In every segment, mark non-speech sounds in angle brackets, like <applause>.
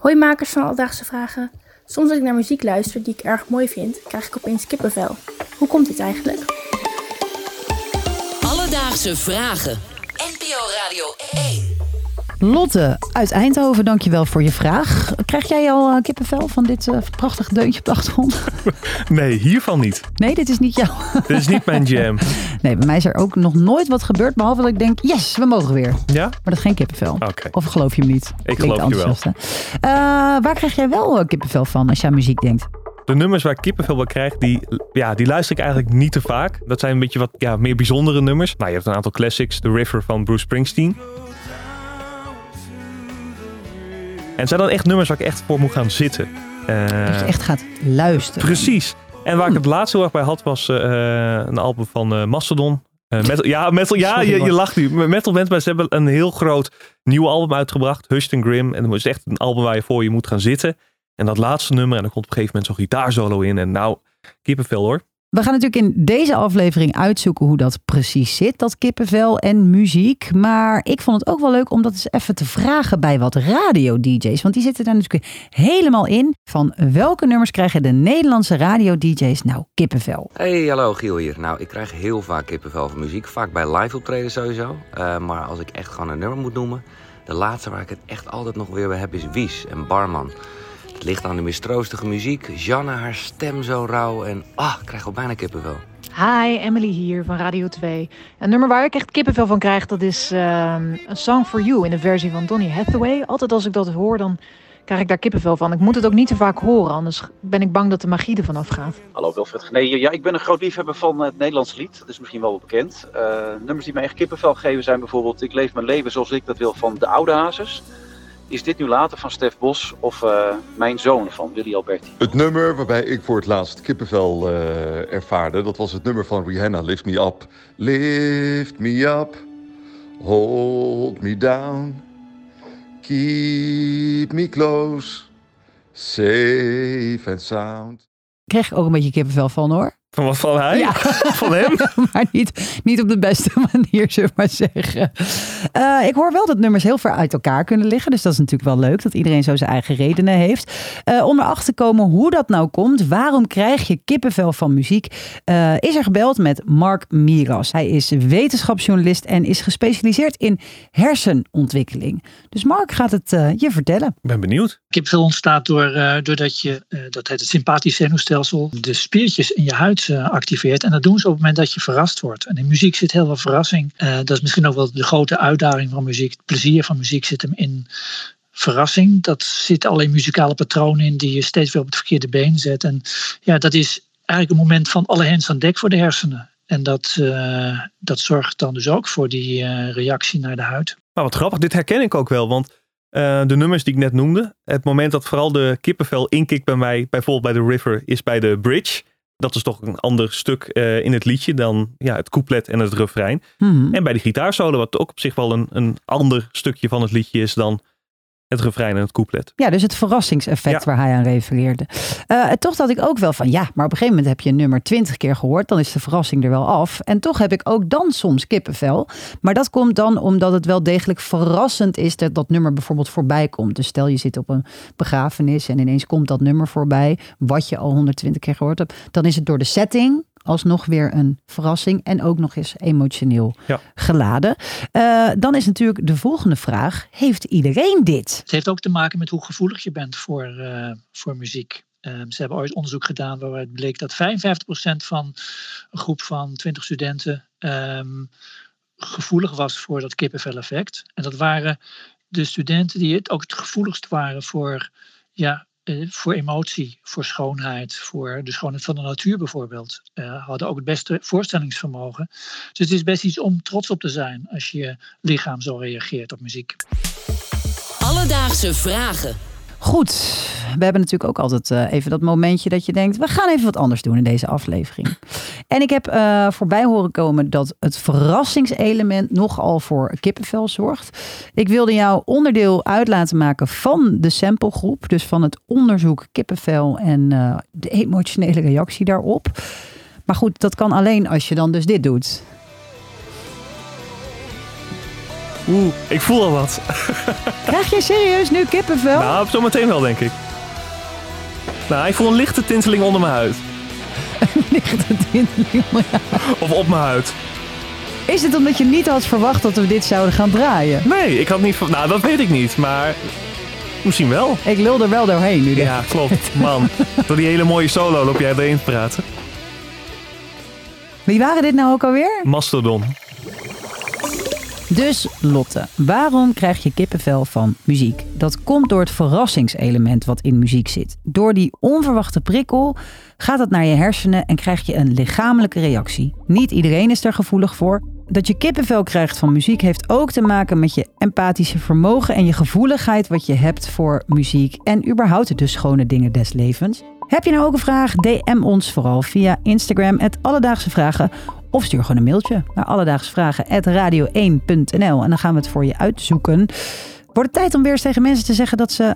Hoi makers van Alledaagse Vragen. Soms als ik naar muziek luister die ik erg mooi vind, krijg ik opeens kippenvel. Hoe komt dit eigenlijk? Alledaagse Vragen. NPO Radio 1. Lotte uit Eindhoven, dankjewel voor je vraag. Krijg jij al uh, kippenvel van dit uh, prachtige deuntje op de achtergrond? <laughs> Nee, hiervan niet. Nee, dit is niet jouw. Dit is niet mijn jam. <laughs> Nee, bij mij is er ook nog nooit wat gebeurd, behalve dat ik denk, yes, we mogen weer. Ja? Maar dat is geen kippenvel. Oké. Of geloof je me niet? Ik Klinkt geloof je wel. Uh, waar krijg jij wel kippenvel van als je aan muziek denkt? De nummers waar ik kippenvel bij krijg, die, ja, die luister ik eigenlijk niet te vaak. Dat zijn een beetje wat ja, meer bijzondere nummers. Nou, je hebt een aantal classics. The River van Bruce Springsteen. En zijn dan echt nummers waar ik echt voor moet gaan zitten. Uh, dat je echt gaat luisteren. Precies. En waar ik het laatst heel erg bij had, was uh, een album van uh, Mastodon. metal, ja, metal, ja je, je lacht nu. Metal band, maar ze hebben een heel groot nieuw album uitgebracht. Hushed and Grim. En dat is echt een album waar je voor je moet gaan zitten. En dat laatste nummer, en dan komt op een gegeven moment zo'n gitaarsolo in. En nou, kippenvel hoor. We gaan natuurlijk in deze aflevering uitzoeken hoe dat precies zit, dat kippenvel en muziek. Maar ik vond het ook wel leuk om dat eens even te vragen bij wat radio-dj's. Want die zitten daar natuurlijk helemaal in. Van welke nummers krijgen de Nederlandse radio-dj's nou kippenvel? Hey, hallo Giel hier. Nou, ik krijg heel vaak kippenvel van muziek. Vaak bij live optreden sowieso. Uh, maar als ik echt gewoon een nummer moet noemen. De laatste waar ik het echt altijd nog weer bij heb is Wies en Barman. Het ligt aan de mistroostige muziek, Janne haar stem zo rauw en ah, ik krijg al bijna kippenvel. Hi, Emily hier van Radio 2. Een nummer waar ik echt kippenvel van krijg, dat is uh, A Song For You in de versie van Donny Hathaway. Altijd als ik dat hoor, dan krijg ik daar kippenvel van. Ik moet het ook niet te vaak horen, anders ben ik bang dat de magie ervan afgaat. Hallo Wilfred. Nee, ja, ik ben een groot liefhebber van het Nederlands lied. Dat is misschien wel bekend. Uh, nummers die mij echt kippenvel geven zijn bijvoorbeeld Ik leef mijn leven zoals ik dat wil van de Oude Hazes. Is dit nu later van Stef Bos of uh, Mijn Zoon van Willy Alberti? Het nummer waarbij ik voor het laatst kippenvel uh, ervaarde, dat was het nummer van Rihanna, Lift Me Up. Lift me up, hold me down, keep me close, safe and sound. Kreeg ik ook een beetje kippenvel van hoor. Van wat van hij? Ja. <laughs> Van hem? <laughs> maar niet, niet op de beste <laughs> manier, zullen we maar zeggen. Uh, ik hoor wel dat nummers heel ver uit elkaar kunnen liggen. Dus dat is natuurlijk wel leuk dat iedereen zo zijn eigen redenen heeft. Uh, om erachter te komen hoe dat nou komt. Waarom krijg je kippenvel van muziek? Uh, is er gebeld met Mark Miras. Hij is wetenschapsjournalist en is gespecialiseerd in hersenontwikkeling. Dus Mark gaat het je vertellen. Ik ben benieuwd. Kippenvel ontstaat door, doordat je, dat heet het sympathisch zenuwstelsel, de spiertjes in je huid activeert. En dat doen ze op het moment dat je verrast wordt. En in muziek zit heel veel verrassing. Uh, dat is misschien ook wel de grote uitdaging van muziek. Het plezier van muziek zit hem in verrassing. Dat zit alleen muzikale patronen in die je steeds weer op het verkeerde been zet. En ja, dat is eigenlijk een moment van alle hens aan dek voor de hersenen. En dat, uh, dat zorgt dan dus ook voor die reactie naar de huid. Nou, wat grappig. Dit herken ik ook wel. Want de nummers die ik net noemde. Het moment dat vooral de kippenvel inkikt bij mij. Bijvoorbeeld bij The River. Is bij de bridge. Dat is toch een ander stuk uh, in het liedje dan ja, het couplet en het refrein. Hmm. En bij de gitaarsolo, wat ook op zich wel een, een ander stukje van het liedje is dan het refrein en het couplet. Ja, dus het verrassingseffect Ja. waar hij aan refereerde. Eh, toch dacht ik ook wel van ja, maar op een gegeven moment heb je een nummer twintig keer gehoord, dan is de verrassing er wel af. En toch heb ik ook dan soms kippenvel. Maar dat komt dan omdat het wel degelijk verrassend is dat dat nummer bijvoorbeeld voorbij komt. Dus stel je zit op een begrafenis en ineens komt dat nummer voorbij, wat je al 120 keer gehoord hebt, dan is het door de setting alsnog weer een verrassing en ook nog eens emotioneel Ja. geladen. Eh, dan is natuurlijk de volgende vraag: heeft iedereen dit? Het heeft ook te maken met hoe gevoelig je bent voor, eh, voor muziek. Ehm, ze hebben ooit onderzoek gedaan waaruit bleek dat 55% van een groep van 20 studenten ehm, gevoelig was voor dat kippenvel effect. En dat waren de studenten die het ook het gevoeligst waren voor, ja, voor emotie, voor schoonheid, voor de schoonheid van de natuur bijvoorbeeld. Eh, hadden ook het beste voorstellingsvermogen. Dus het is best iets om trots op te zijn als je lichaam zo reageert op muziek. Alledaagse vragen. Goed, we hebben natuurlijk ook altijd eh, even dat momentje dat je denkt, we gaan even wat anders doen in deze aflevering. En ik heb eh, voorbij horen komen dat het verrassingselement nogal voor kippenvel zorgt. Ik wilde jou onderdeel uit laten maken van de samplegroep, dus van het onderzoek kippenvel en eh, de emotionele reactie daarop. Maar goed, dat kan alleen als je dan dus dit doet. Oeh, ik voel al wat. <laughs> Krijg je serieus nu kippenvel? Nou, zometeen wel, denk ik. Nou, ik voel een lichte tinteling onder mijn huid. <laughs> lichte tinteling. Of op mijn huid. Is het omdat je niet had verwacht dat we dit zouden gaan draaien? Nee, ik had niet... Nou, dat weet ik niet, maar... Misschien wel. Ik lul er wel doorheen nu. Ja, klopt. Man, <laughs> door die hele mooie solo loop jij erin te praten. Wie waren dit nou ook alweer? Mastodon. Dus Lotte, waarom krijg je kippenvel van muziek? Dat komt door het verrassingselement wat in muziek zit. Door die onverwachte prikkel gaat het naar je hersenen en krijg je een lichamelijke reactie. Niet iedereen is er gevoelig voor. Dat je kippenvel krijgt van muziek heeft ook te maken met je empathische vermogen en je gevoeligheid wat je hebt voor muziek en überhaupt de schone dingen des levens. Heb je nou ook een vraag? DM ons vooral via Instagram, het Alledaagse Vragen. Of stuur gewoon een mailtje naar alledaagsvragen.radio1.nl en dan gaan we het voor je uitzoeken. Wordt het tijd om weer eens tegen mensen te zeggen dat ze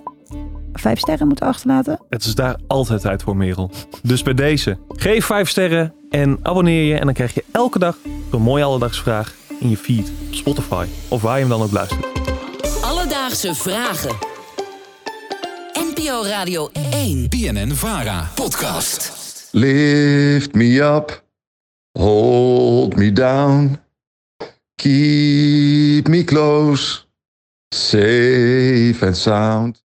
vijf sterren moeten achterlaten? Het is daar altijd tijd voor, Merel. Dus bij deze, geef 5 sterren en abonneer je. En dan krijg je elke dag een mooie alledaagse vraag in je feed op Spotify. Of waar je hem dan ook luistert. Alledaagse vragen. NPO Radio 1. BNN Vara. Podcast. Lift me up, hold me down, keep me close, safe and sound.